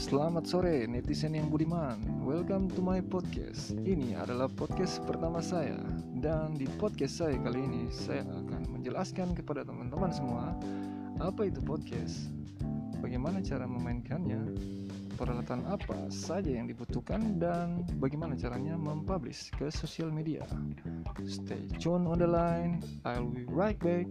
Selamat sore netizen yang budiman. Welcome to my podcast. Ini adalah podcast pertama saya. Dan di podcast saya kali ini Saya akan menjelaskan kepada teman-teman semua Apa itu podcast. Bagaimana cara memainkannya Peralatan apa saja yang dibutuhkan Dan bagaimana caranya mempublish ke sosial media. Stay tune on the line. I'll be right back.